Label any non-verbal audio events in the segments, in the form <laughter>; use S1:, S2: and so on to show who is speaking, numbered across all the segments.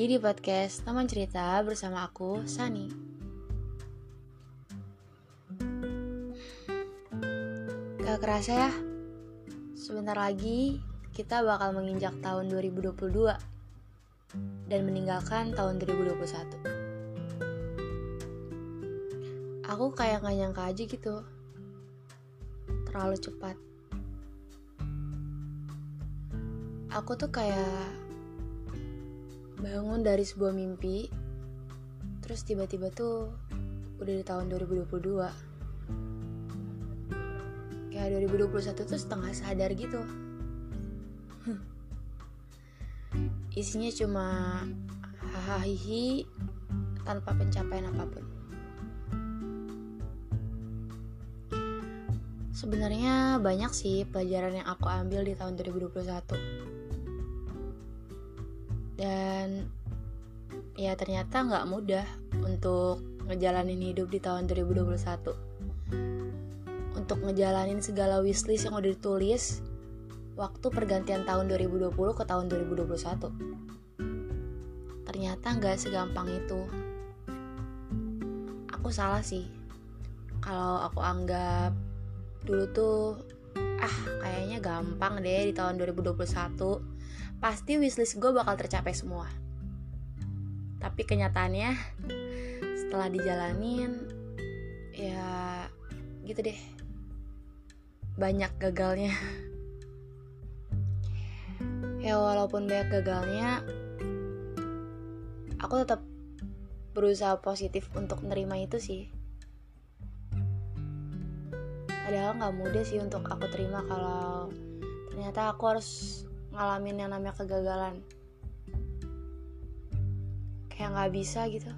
S1: lagi di podcast Teman Cerita bersama aku, Sani. Gak kerasa ya, sebentar lagi kita bakal menginjak tahun 2022 dan meninggalkan tahun 2021. Aku kayak gak nyangka aja gitu, terlalu cepat. Aku tuh kayak bangun dari sebuah mimpi terus tiba-tiba tuh udah di tahun 2022 kayak 2021 tuh setengah sadar gitu. <laughs> Isinya cuma hahaha tanpa pencapaian apa pun. Sebenarnya banyak sih pelajaran yang aku ambil di tahun 2021 dan ya ternyata nggak mudah untuk ngejalanin hidup di tahun 2021 untuk ngejalanin segala wishlist yang udah ditulis waktu pergantian tahun 2020 ke tahun 2021 ternyata nggak segampang itu. Aku salah sih. Kalau aku anggap dulu tuh ah kayaknya gampang deh di tahun 2021 pasti wishlist gue bakal tercapai semua. Tapi kenyataannya setelah dijalanin ya gitu deh. Banyak gagalnya. Ya walaupun banyak gagalnya aku tetap berusaha positif untuk menerima itu sih. Padahal nggak mudah sih untuk aku terima kalau ternyata aku harus ngalamin yang namanya kegagalan. Kayak nggak bisa gitu.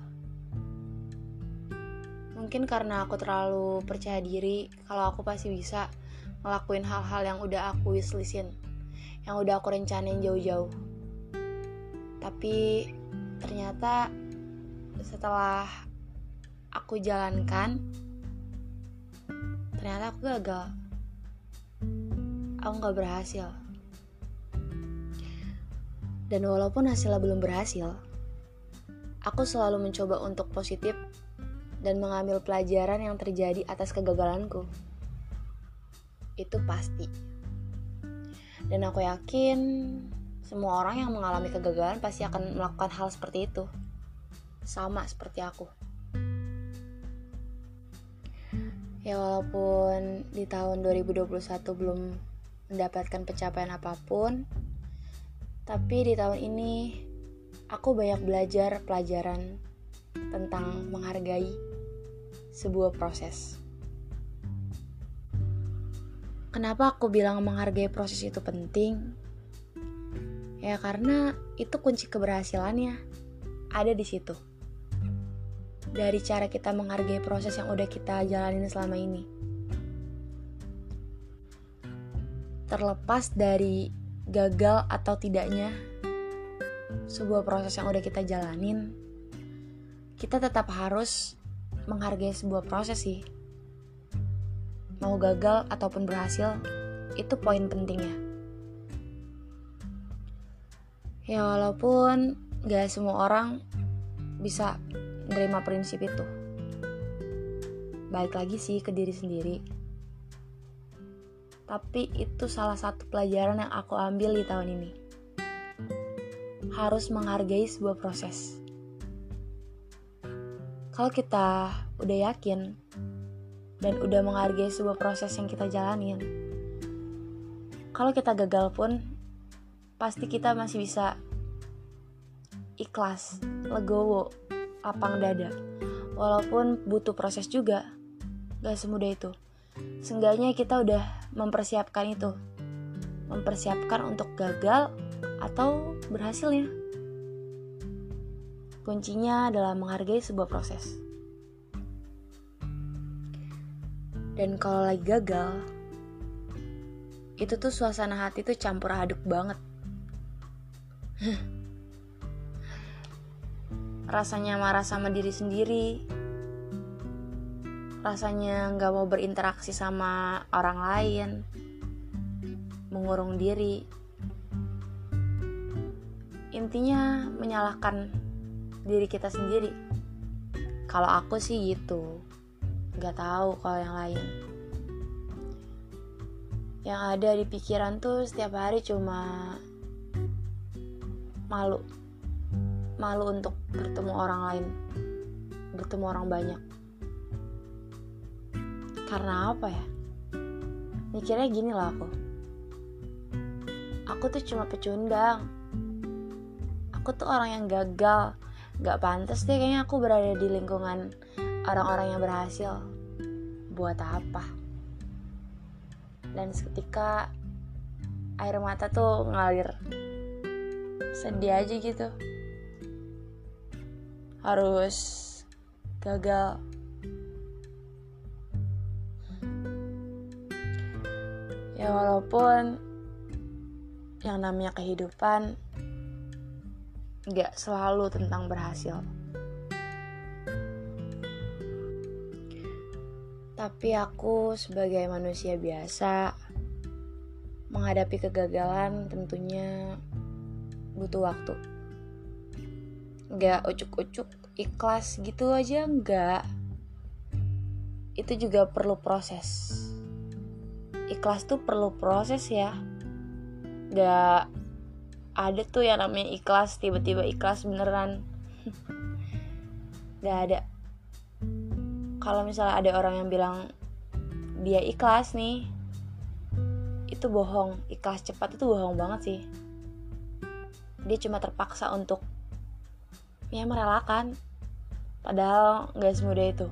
S1: Mungkin karena aku terlalu percaya diri kalau aku pasti bisa ngelakuin hal-hal yang udah aku wishlistin yang udah aku rencanain jauh-jauh. Tapi ternyata setelah aku jalankan ternyata aku gagal. Aku gak berhasil dan walaupun hasilnya belum berhasil, aku selalu mencoba untuk positif dan mengambil pelajaran yang terjadi atas kegagalanku. Itu pasti. Dan aku yakin semua orang yang mengalami kegagalan pasti akan melakukan hal seperti itu. Sama seperti aku. Ya walaupun di tahun 2021 belum mendapatkan pencapaian apa pun, tapi di tahun ini aku banyak belajar pelajaran tentang menghargai sebuah proses. Kenapa aku bilang menghargai proses itu penting? Ya karena itu kunci keberhasilannya ada di situ. Dari cara kita menghargai proses yang udah kita jalanin selama ini. Terlepas dari gagal atau tidaknya sebuah proses yang udah kita jalanin, kita tetap harus menghargai sebuah proses sih. Mau gagal ataupun berhasil, itu poin pentingnya. Ya walaupun gak semua orang bisa menerima prinsip itu. Baik lagi sih ke diri sendiri tapi itu salah satu pelajaran yang aku ambil di tahun ini. Harus menghargai sebuah proses. Kalau kita udah yakin dan udah menghargai sebuah proses yang kita jalanin, kalau kita gagal pun pasti kita masih bisa ikhlas, legowo, lapang dada. Walaupun butuh proses juga, gak semudah itu. Seenggaknya kita udah mempersiapkan itu. Mempersiapkan untuk gagal atau berhasilnya. Kuncinya adalah menghargai sebuah proses. Dan kalau lagi gagal itu tuh suasana hati tuh campur aduk banget. <laughs> Rasanya marah sama diri sendiri rasanya nggak mau berinteraksi sama orang lain, mengurung diri. intinya menyalahkan diri kita sendiri. Kalau aku sih gitu nggak tahu kalau yang lain. Yang ada di pikiran tuh setiap hari cuma malu malu untuk bertemu orang lain bertemu orang banyak karena apa ya? Mikirnya gini lah aku. Aku tuh cuma pecundang. Aku tuh orang yang gagal. Gak pantas deh kayaknya aku berada di lingkungan orang-orang yang berhasil. Buat apa? Dan seketika air mata tuh ngalir. Sedih aja gitu. Harus gagal ya walaupun yang namanya kehidupan gak selalu tentang berhasil Tapi aku sebagai manusia biasa menghadapi kegagalan tentunya butuh waktu. Gak ucuk-ucuk ikhlas gitu aja enggak. Itu juga perlu proses. Ikhlas tuh perlu proses ya. Gak ada tuh yang namanya ikhlas tiba-tiba ikhlas beneran. <laughs> Gak ada. Kalau misalnya ada orang yang bilang dia ikhlas nih itu bohong. Ikhlas cepat itu bohong banget sih. Dia cuma terpaksa untuk ya merelakan. Padahal nggak semudah itu.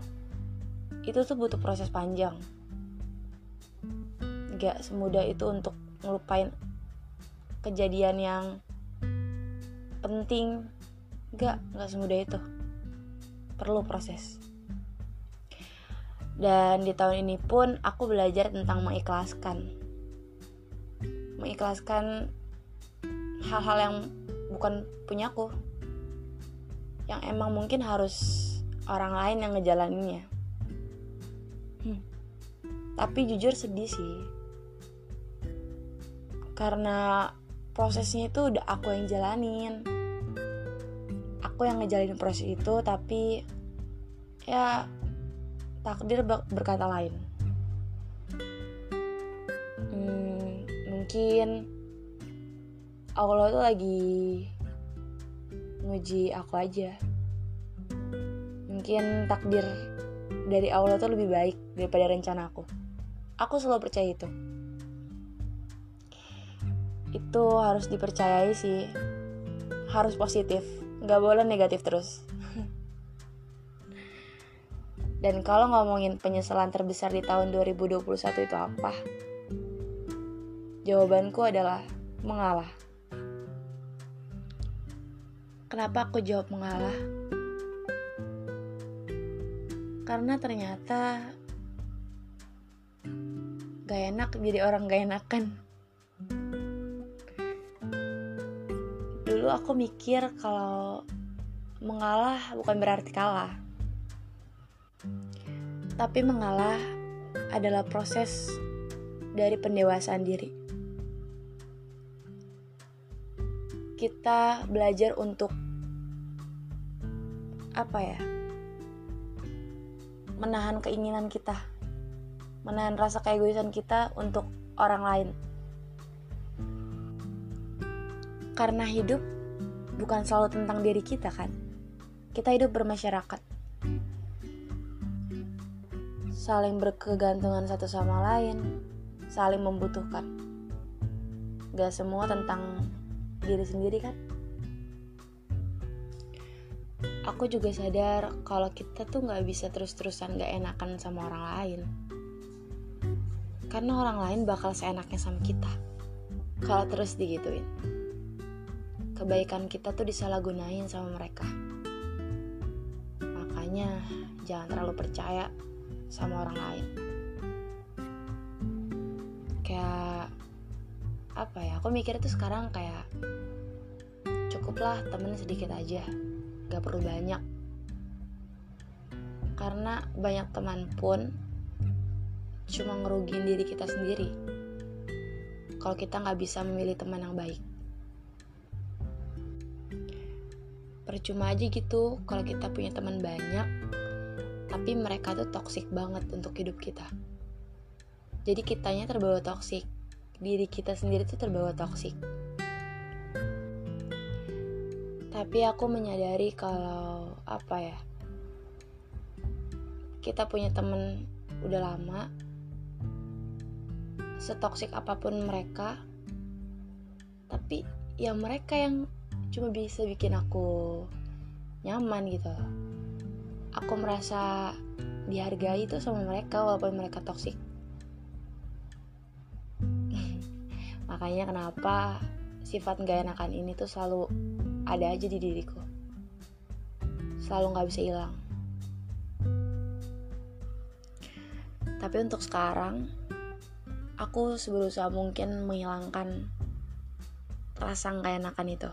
S1: Itu tuh butuh proses panjang nggak semudah itu untuk ngelupain kejadian yang penting nggak nggak semudah itu perlu proses dan di tahun ini pun aku belajar tentang mengikhlaskan. Mengikhlaskan hal-hal yang bukan punyaku. Yang emang mungkin harus orang lain yang ngejalaninnya. Hmm. Tapi jujur sedih sih. Karena prosesnya itu udah aku yang jalanin. Aku yang ngejalanin proses itu tapi ya takdir berkata lain. Hmm, mungkin Allah tuh lagi nguji aku aja. Mungkin takdir dari Allah tuh lebih baik daripada rencana aku. Aku selalu percaya itu. Itu harus dipercayai sih. Harus positif, nggak boleh negatif terus. <laughs> Dan kalau ngomongin penyesalan terbesar di tahun 2021 itu apa? Jawabanku adalah mengalah. Kenapa aku jawab mengalah? Karena ternyata gak enak jadi orang gak enakan. Dulu aku mikir kalau mengalah bukan berarti kalah tapi mengalah adalah proses dari pendewasaan diri. Kita belajar untuk apa ya? Menahan keinginan kita, menahan rasa keegoisan kita untuk orang lain. Karena hidup bukan selalu tentang diri kita kan. Kita hidup bermasyarakat saling berkegantungan satu sama lain, saling membutuhkan. Gak semua tentang diri sendiri kan? Aku juga sadar kalau kita tuh gak bisa terus-terusan gak enakan sama orang lain. Karena orang lain bakal seenaknya sama kita. Kalau terus digituin. Kebaikan kita tuh disalahgunain sama mereka. Makanya jangan terlalu percaya sama orang lain. Kayak apa ya aku mikir itu sekarang kayak cukuplah temen sedikit aja gak perlu banyak. Karena banyak teman pun cuma ngerugiin diri kita sendiri. Kalau kita nggak bisa memilih teman yang baik percuma aja gitu kalau kita punya teman banyak tapi mereka tuh toksik banget untuk hidup kita. Jadi kitanya terbawa toksik diri kita sendiri tuh terbawa toksik tapi aku menyadari kalau apa ya kita punya temen udah lama setoksik apa pun mereka tapi ya mereka yang cuma bisa bikin aku nyaman gitu. Aku merasa dihargai itu sama mereka walaupun mereka toksik <laughs> makanya kenapa sifat gak enakan ini tuh selalu ada aja di diriku. Selalu gak bisa hilang. Tapi untuk sekarang aku seberusaha mungkin menghilangkan rasa gak enakan itu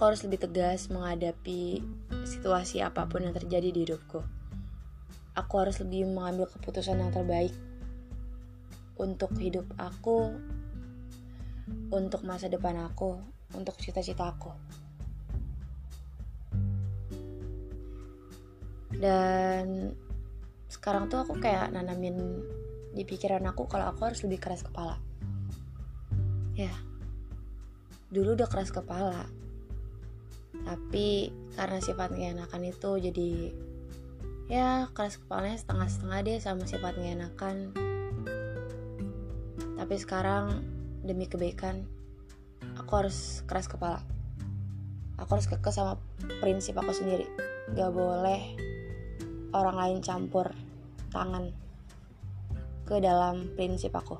S1: aku harus lebih tegas menghadapi situasi apa pun yang terjadi di hidupku. Aku harus lebih mengambil keputusan yang terbaik untuk hidup aku, untuk masa depan aku, untuk cita-cita aku. Dan sekarang tuh aku kayak nanamin di pikiran aku kalau aku harus lebih keras kepala. Ya, dulu udah keras kepala, tapi karena sifat gak enakan itu jadi ya keras kepalanya setengah-setengah deh sama sifat gak enakan. Tapi sekarang demi kebaikan aku harus keras kepala. Aku harus kekeh sama prinsip aku sendiri. Gak boleh orang lain campur tangan ke dalam prinsip aku.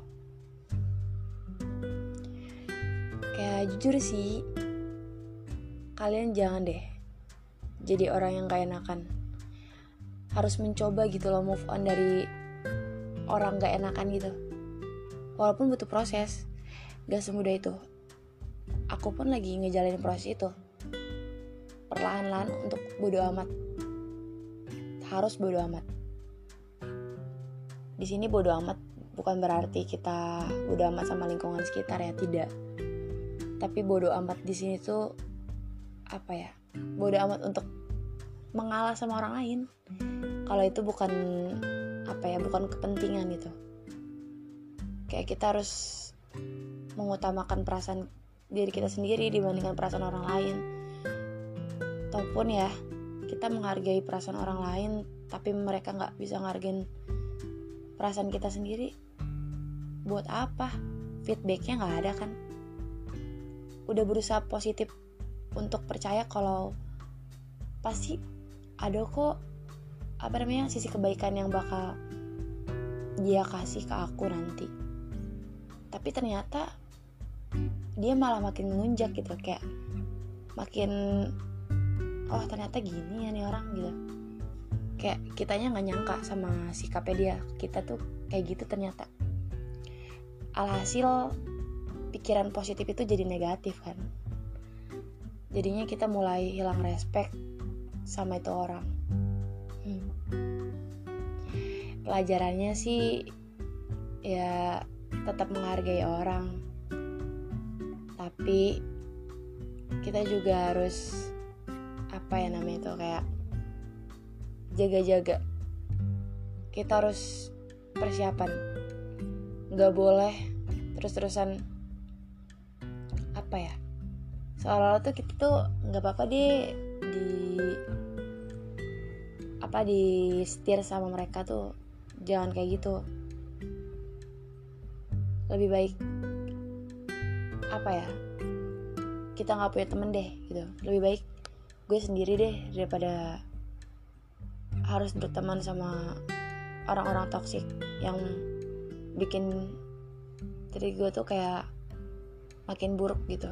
S1: Kayak jujur sih kalian jangan deh jadi orang yang gak enakan. Harus mencoba gitu loh move on dari orang gak enakan gitu. Walaupun butuh proses gak semudah itu. Aku pun lagi ngejalanin proses itu. Perlahan-lahan untuk bodo amat. Harus bodo amat. Di sini bodo amat bukan berarti kita bodo amat sama lingkungan sekitar ya tidak. Tapi bodo amat di sini tuh apa ya bodo amat untuk mengalah sama orang lain. Kalau itu bukan apa ya bukan kepentingan itu kayak kita harus mengutamakan perasaan diri kita sendiri dibandingkan perasaan orang lain. Ataupun ya kita menghargai perasaan orang lain tapi mereka nggak bisa ngargain perasaan kita sendiri. Buat apa? Feedbacknya nggak ada kan? Udah berusaha positif untuk percaya kalau pasti ada kok apa namanya sisi kebaikan yang bakal dia kasih ke aku nanti. Tapi ternyata dia malah makin menunjak gitu kayak makin oh ternyata gini ya nih orang gitu. Kayak kitanya nggak nyangka sama sikapnya dia. Kita tuh kayak gitu ternyata. Alhasil pikiran positif itu jadi negatif kan jadinya kita mulai hilang respect sama itu orang. Hmm. pelajarannya sih ya tetap menghargai orang. Tapi kita juga harus apa ya namanya itu kayak jaga-jaga. Kita harus persiapan. Nggak boleh terus-terusan apa ya seolah-olah tuh kita tuh nggak apa-apa deh di apa di setir sama mereka tuh. Jangan kayak gitu. Lebih baik apa ya kita nggak punya temen deh gitu. Lebih baik gue sendiri deh daripada harus berteman sama orang-orang toksik yang bikin diri gue tuh kayak makin buruk gitu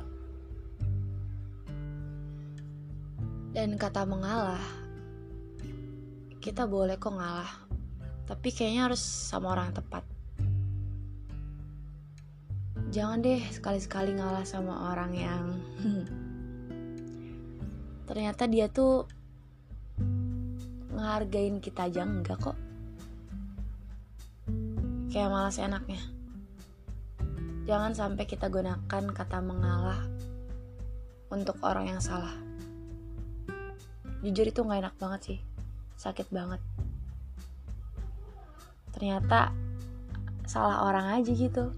S1: Dan kata mengalah, kita boleh kok ngalah, tapi kayaknya harus sama orang yang tepat. Jangan deh sekali-sekali ngalah sama orang yang <laughs> ternyata dia tuh ngehargain kita aja enggak kok. Kayak malas enaknya. Jangan sampai kita gunakan kata mengalah untuk orang yang salah jujur itu nggak enak banget sih. Sakit banget. Ternyata salah orang aja gitu.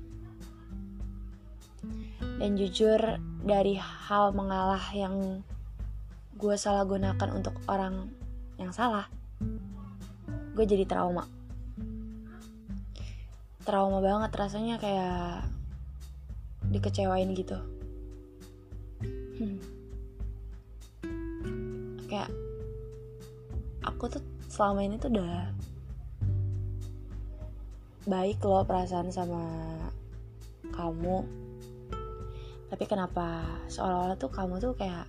S1: Dan jujur dari hal mengalah yang gue salah gunakan untuk orang yang salah gue jadi trauma. Trauma banget rasanya kayak dikecewain gitu. Hmm. Kayak aku tuh selama ini tuh udah baik loh perasaan sama kamu. Tapi kenapa? Seolah-olah tuh kamu tuh kayak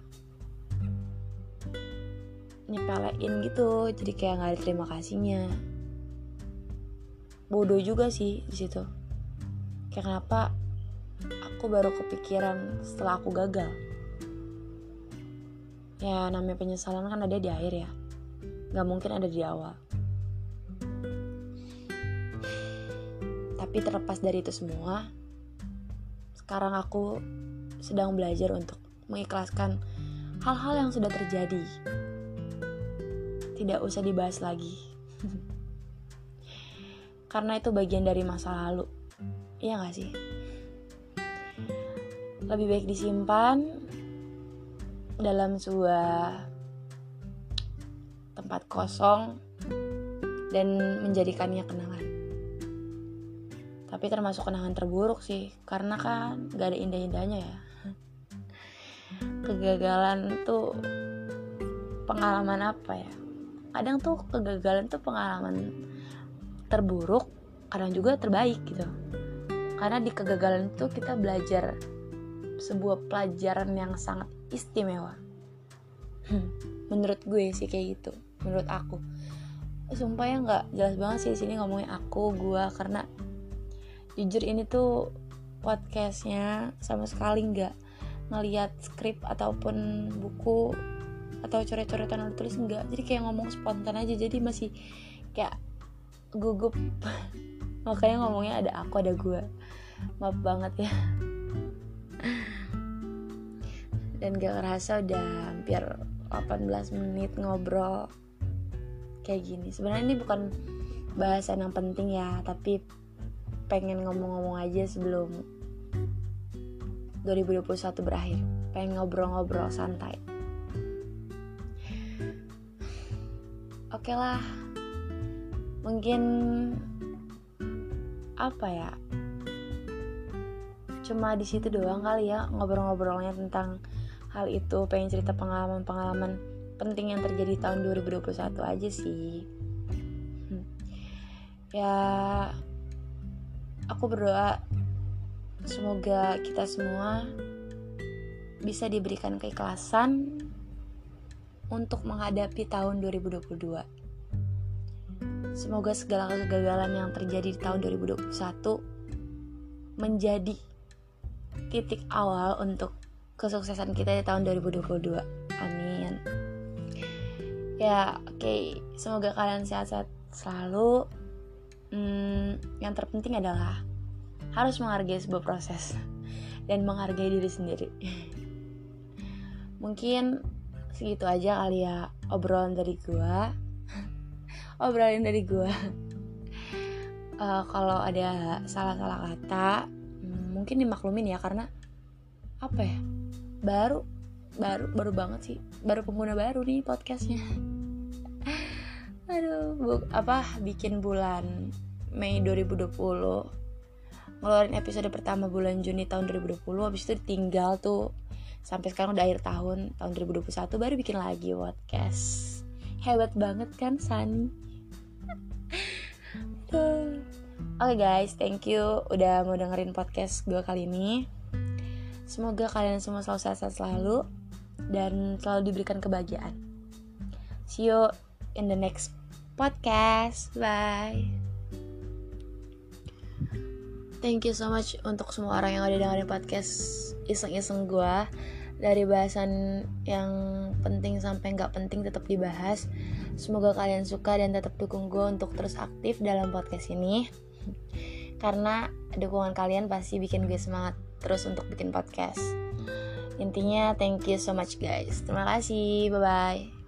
S1: nyepelein gitu jadi kayak nggak ada terima kasihnya. Bodoh juga sih di situ. Kayak kenapa aku baru kepikiran setelah aku gagal ya namanya penyesalan kan ada di akhir ya. Nggak mungkin ada di awal. Tapi terlepas dari itu semua sekarang aku sedang belajar untuk mengikhlaskan hal-hal yang sudah terjadi. Tidak usah dibahas lagi. <laughs> Karena itu bagian dari masa lalu. Iya gak sih? Lebih baik disimpan dalam sebuah tempat kosong dan menjadikannya kenangan. Tapi termasuk kenangan terburuk sih karena kan gak ada indah-indahnya ya. Kegagalan tuh pengalaman apa ya? Kadang tuh kegagalan tuh pengalaman terburuk kadang juga terbaik gitu. Karena di kegagalan itu kita belajar sebuah pelajaran yang sangat istimewa. Hmm, menurut gue sih kayak gitu menurut aku. Sumpah ya nggak jelas banget sih sini ngomongin aku gue karena jujur ini tuh podcastnya sama sekali nggak ngeliat skrip ataupun buku atau coret-coretan udah tulis enggak jadi kayak ngomong spontan aja jadi masih kayak gugup. <laughs> Makanya ngomongnya ada aku ada gue maaf banget ya <laughs> dan gak kerasa udah hampir 18 menit ngobrol kayak gini. Sebenarnya ini bukan bahasan yang penting ya tapi pengen ngomong-ngomong aja sebelum 2021 berakhir. Pengen ngobrol-ngobrol santai. Oke lah mungkin apa ya? Cuma di situ doang kali ya ngobrol-ngobrolnya tentang hal itu pengen cerita pengalaman-pengalaman penting yang terjadi tahun 2021 aja sih hmm. ya aku berdoa semoga kita semua bisa diberikan keikhlasan untuk menghadapi tahun 2022 Semoga segala kegagalan yang terjadi di tahun 2021 menjadi titik awal untuk kesuksesan kita di tahun 2022. Amin. Ya, oke. Okay. Semoga kalian sehat-sehat selalu. Hmm, yang terpenting adalah harus menghargai sebuah proses dan menghargai diri sendiri. Mungkin segitu aja kali ya obrolan dari gua <laughs> obrolin dari gue uh, kalau ada salah-salah kata hmm, mungkin dimaklumin ya karena apa ya baru baru baru banget sih. Baru pengguna baru nih podcastnya. <laughs> Aduh bu, apa bikin bulan Mei 2020 ngeluarin episode pertama bulan Juni tahun 2020 habis itu tinggal tuh. Sampai sekarang udah akhir tahun tahun 2021 baru bikin lagi podcast. Hebat banget kan Sani <laughs> Oke okay guys, thank you udah mau dengerin podcast gue kali ini. Semoga kalian semua selalu sehat selalu dan selalu diberikan kebahagiaan. See you in the next podcast. Bye. Thank you so much untuk semua orang yang udah dengerin podcast iseng-iseng gue dari bahasan yang penting sampai nggak penting tetap dibahas. Semoga kalian suka dan tetap dukung gue untuk terus aktif dalam podcast ini. Karena dukungan kalian pasti bikin gue semangat terus untuk bikin podcast. Intinya thank you so much guys. Terima kasih. Bye bye.